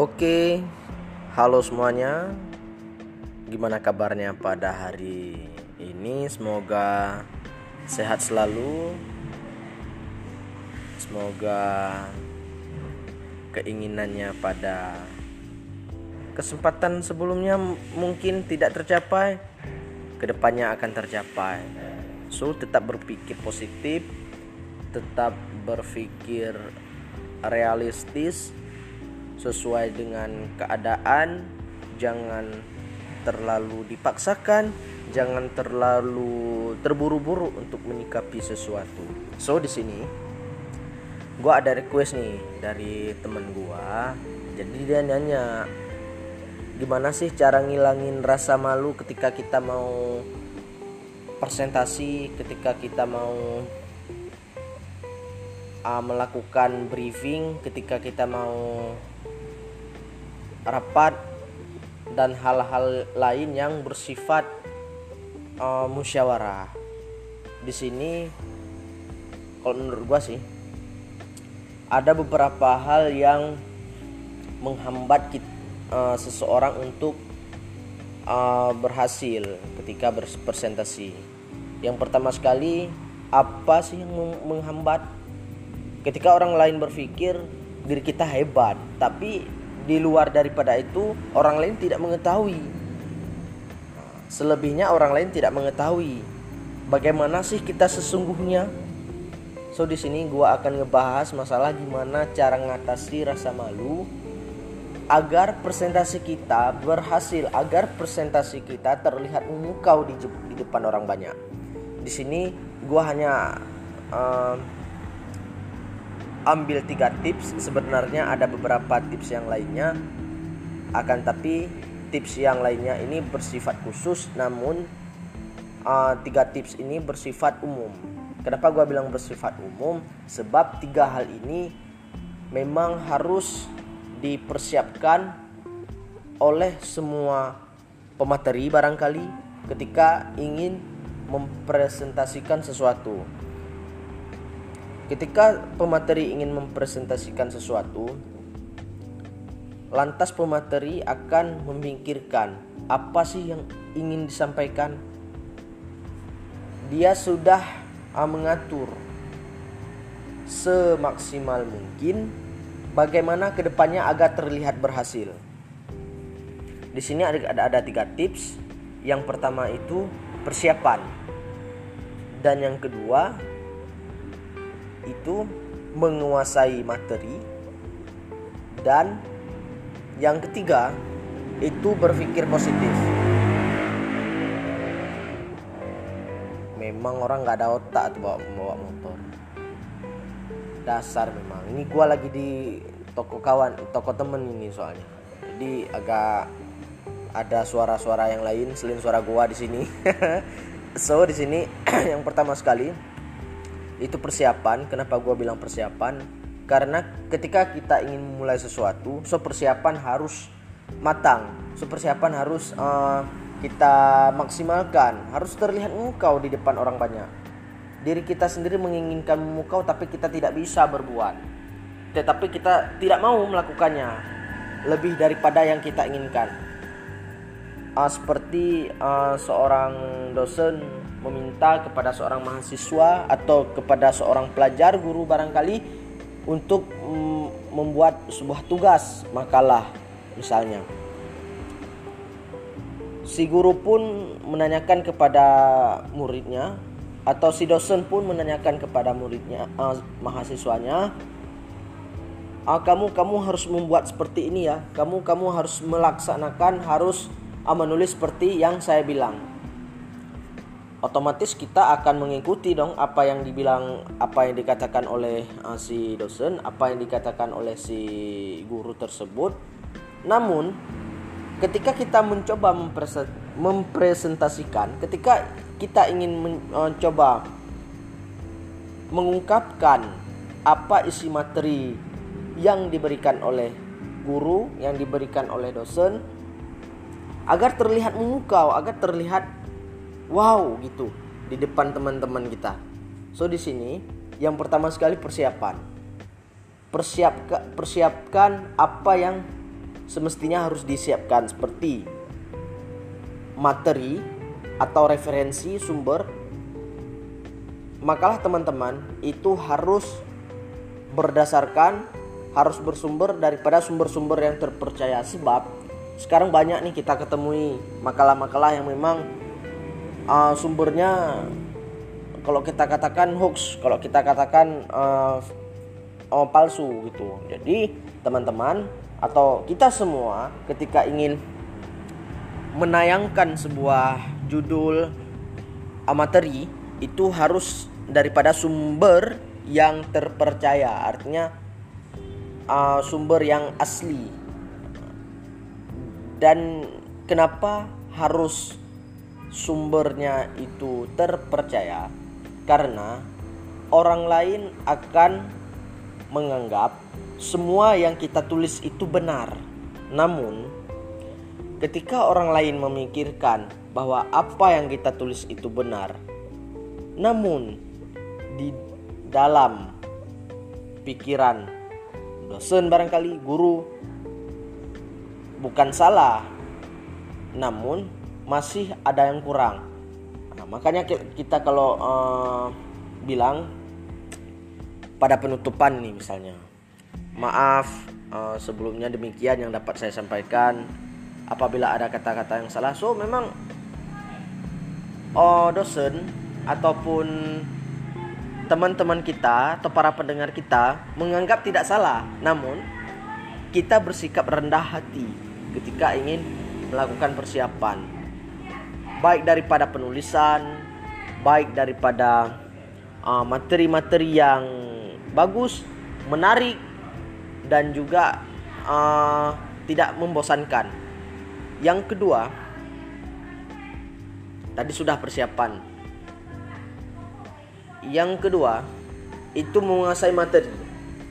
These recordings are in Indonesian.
Oke, halo semuanya. Gimana kabarnya pada hari ini? Semoga sehat selalu. Semoga keinginannya pada kesempatan sebelumnya mungkin tidak tercapai, ke depannya akan tercapai. So, tetap berpikir positif, tetap berpikir realistis sesuai dengan keadaan, jangan terlalu dipaksakan, jangan terlalu terburu-buru untuk menyikapi sesuatu. So di sini gua ada request nih dari temen gua. Jadi dia nanya gimana sih cara ngilangin rasa malu ketika kita mau presentasi, ketika kita mau uh, melakukan briefing, ketika kita mau rapat dan hal-hal lain yang bersifat uh, musyawarah. Di sini kalau menurut gua sih ada beberapa hal yang menghambat kita, uh, seseorang untuk uh, berhasil ketika berpresentasi. Yang pertama sekali, apa sih yang menghambat? Ketika orang lain berpikir diri kita hebat, tapi di luar daripada itu orang lain tidak mengetahui. Selebihnya orang lain tidak mengetahui bagaimana sih kita sesungguhnya. So di sini gua akan ngebahas masalah gimana cara ngatasi rasa malu agar presentasi kita berhasil, agar presentasi kita terlihat memukau di, di depan orang banyak. Di sini gua hanya uh, ambil tiga tips. Sebenarnya ada beberapa tips yang lainnya. Akan tapi tips yang lainnya ini bersifat khusus namun uh, tiga tips ini bersifat umum. Kenapa gue bilang bersifat umum? Sebab tiga hal ini memang harus dipersiapkan oleh semua pemateri barangkali ketika ingin mempresentasikan sesuatu Ketika pemateri ingin mempresentasikan sesuatu, lantas pemateri akan memikirkan apa sih yang ingin disampaikan. Dia sudah ah, mengatur semaksimal mungkin bagaimana ke depannya agar terlihat berhasil. Di sini ada, ada, ada tiga tips. Yang pertama itu persiapan, dan yang kedua itu menguasai materi dan yang ketiga itu berpikir positif. Memang orang nggak ada otak tuh bawa bawa motor. Dasar memang. Ini gua lagi di toko kawan toko temen ini soalnya. Jadi agak ada suara-suara yang lain selain suara gua di sini. So di sini yang pertama sekali itu persiapan. Kenapa gue bilang persiapan? Karena ketika kita ingin memulai sesuatu so persiapan harus matang. So persiapan harus uh, kita maksimalkan. Harus terlihat mukau di depan orang banyak. Diri kita sendiri menginginkan mukau tapi kita tidak bisa berbuat. Tetapi kita tidak mau melakukannya. Lebih daripada yang kita inginkan. Uh, seperti uh, seorang dosen meminta kepada seorang mahasiswa atau kepada seorang pelajar guru barangkali untuk mm, membuat sebuah tugas makalah misalnya. Si guru pun menanyakan kepada muridnya atau si dosen pun menanyakan kepada muridnya uh, mahasiswanya ah, kamu kamu harus membuat seperti ini ya. Kamu kamu harus melaksanakan harus uh, menulis seperti yang saya bilang otomatis kita akan mengikuti dong apa yang dibilang apa yang dikatakan oleh uh, si dosen apa yang dikatakan oleh si guru tersebut. Namun ketika kita mencoba mempresentasikan ketika kita ingin mencoba uh, mengungkapkan apa isi materi yang diberikan oleh guru yang diberikan oleh dosen agar terlihat memukau agar terlihat wow gitu di depan teman-teman kita. So di sini yang pertama sekali persiapan. Persiapkan persiapkan apa yang semestinya harus disiapkan seperti materi atau referensi sumber makalah teman-teman itu harus berdasarkan harus bersumber daripada sumber-sumber yang terpercaya sebab sekarang banyak nih kita ketemui makalah-makalah yang memang uh, sumbernya kalau kita katakan hoax kalau kita katakan uh, oh, palsu gitu. Jadi teman-teman atau kita semua ketika ingin menayangkan sebuah judul materi itu harus daripada sumber yang terpercaya. Artinya uh, sumber yang asli. Dan kenapa harus sumbernya itu terpercaya karena orang lain akan menganggap semua yang kita tulis itu benar. Namun ketika orang lain memikirkan bahwa apa yang kita tulis itu benar namun di dalam pikiran dosen barangkali guru bukan salah. Namun masih ada yang kurang. Nah, makanya kita kalau uh, bilang pada penutupan nih misalnya. Maaf uh, sebelumnya demikian yang dapat saya sampaikan. Apabila ada kata-kata yang salah. So memang oh dosen ataupun teman-teman kita atau para pendengar kita menganggap tidak salah, namun kita bersikap rendah hati ketika ingin melakukan persiapan, baik daripada penulisan, baik daripada uh, materi-materi yang bagus, menarik, dan juga uh, tidak membosankan. Yang kedua, tadi sudah persiapan yang kedua itu menguasai materi.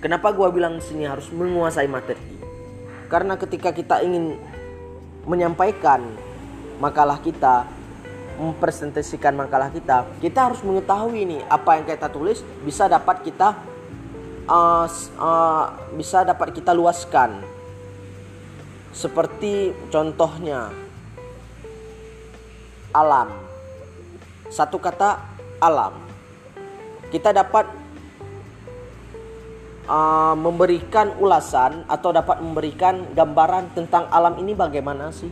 Kenapa gua bilang sini harus menguasai materi? Karena ketika kita ingin menyampaikan makalah kita, mempresentasikan makalah kita, kita harus mengetahui ini apa yang kita tulis bisa dapat kita uh, uh, bisa dapat kita luaskan. Seperti contohnya alam. Satu kata alam kita dapat uh, memberikan ulasan atau dapat memberikan gambaran tentang alam ini bagaimana sih.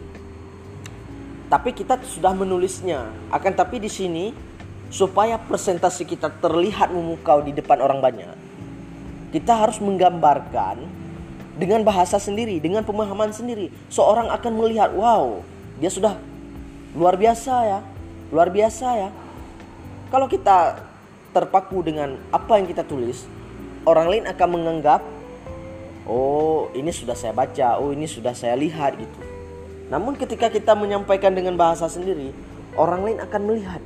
Tapi kita sudah menulisnya. Akan tapi di sini supaya presentasi kita terlihat memukau di depan orang banyak, kita harus menggambarkan dengan bahasa sendiri, dengan pemahaman sendiri. Seorang akan melihat, wow, dia sudah luar biasa ya, luar biasa ya. Kalau kita terpaku dengan apa yang kita tulis, orang lain akan menganggap, oh ini sudah saya baca, oh ini sudah saya lihat gitu. Namun ketika kita menyampaikan dengan bahasa sendiri, orang lain akan melihat,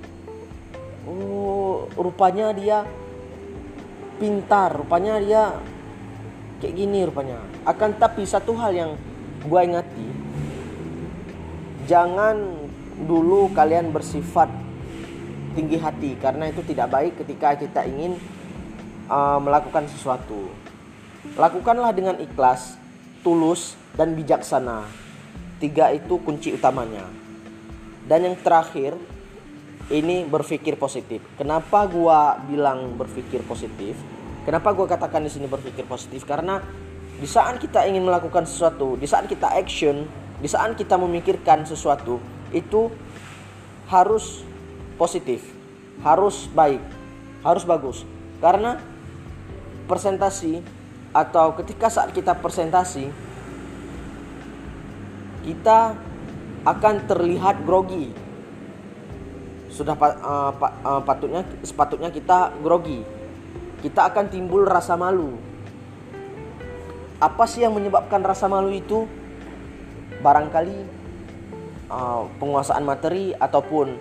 oh rupanya dia pintar, rupanya dia kayak gini rupanya. Akan tapi satu hal yang gue ingati, jangan dulu kalian bersifat tinggi hati karena itu tidak baik ketika kita ingin uh, melakukan sesuatu. Lakukanlah dengan ikhlas, tulus, dan bijaksana. Tiga itu kunci utamanya. Dan yang terakhir, ini berpikir positif. Kenapa gua bilang berpikir positif? Kenapa gua katakan di sini berpikir positif? Karena di saat kita ingin melakukan sesuatu, di saat kita action, di saat kita memikirkan sesuatu, itu harus positif, harus baik, harus bagus. Karena presentasi atau ketika saat kita presentasi kita akan terlihat grogi. Sudah uh, uh, patutnya sepatutnya kita grogi. Kita akan timbul rasa malu. Apa sih yang menyebabkan rasa malu itu? Barangkali uh, penguasaan materi ataupun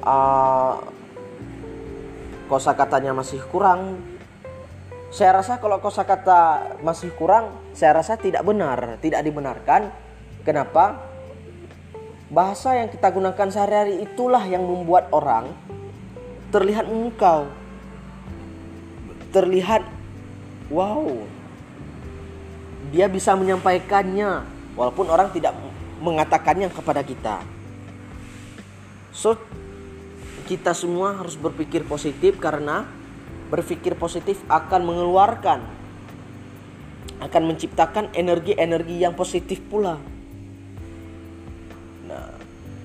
uh, kosakatanya masih kurang. Saya rasa kalau kosakata masih kurang, saya rasa tidak benar, tidak dibenarkan. Kenapa? Bahasa yang kita gunakan sehari-hari itulah yang membuat orang terlihat memukau. Terlihat wow. Dia bisa menyampaikannya walaupun orang tidak mengatakannya kepada kita so kita semua harus berpikir positif karena berpikir positif akan mengeluarkan akan menciptakan energi-energi yang positif pula nah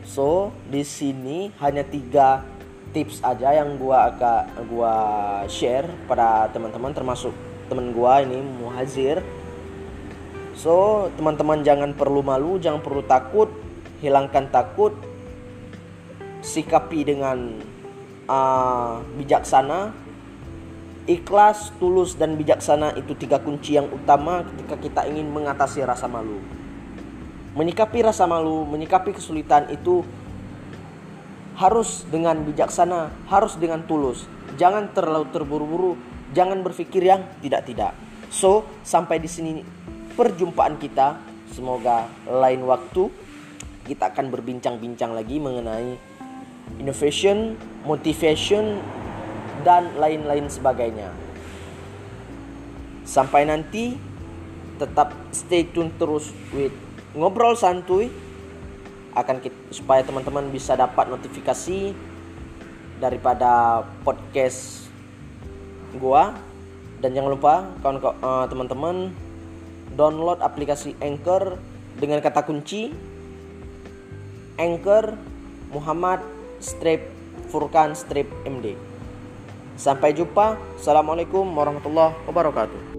so di sini hanya tiga tips aja yang gua agak gua share pada teman-teman termasuk teman gua ini Muhazir So, teman-teman jangan perlu malu, jangan perlu takut, hilangkan takut, sikapi dengan uh, bijaksana, ikhlas, tulus, dan bijaksana itu tiga kunci yang utama ketika kita ingin mengatasi rasa malu. Menyikapi rasa malu, menyikapi kesulitan itu harus dengan bijaksana, harus dengan tulus. Jangan terlalu terburu-buru, jangan berpikir yang tidak-tidak. So, sampai di sini perjumpaan kita. Semoga lain waktu kita akan berbincang-bincang lagi mengenai innovation, motivation, dan lain-lain sebagainya. Sampai nanti tetap stay tune terus with ngobrol santuy akan kita, supaya teman-teman bisa dapat notifikasi daripada podcast gua dan jangan lupa kawan uh, teman-teman download aplikasi Anchor dengan kata kunci Anchor Muhammad Strip Furkan Strip MD. Sampai jumpa. Assalamualaikum warahmatullahi wabarakatuh.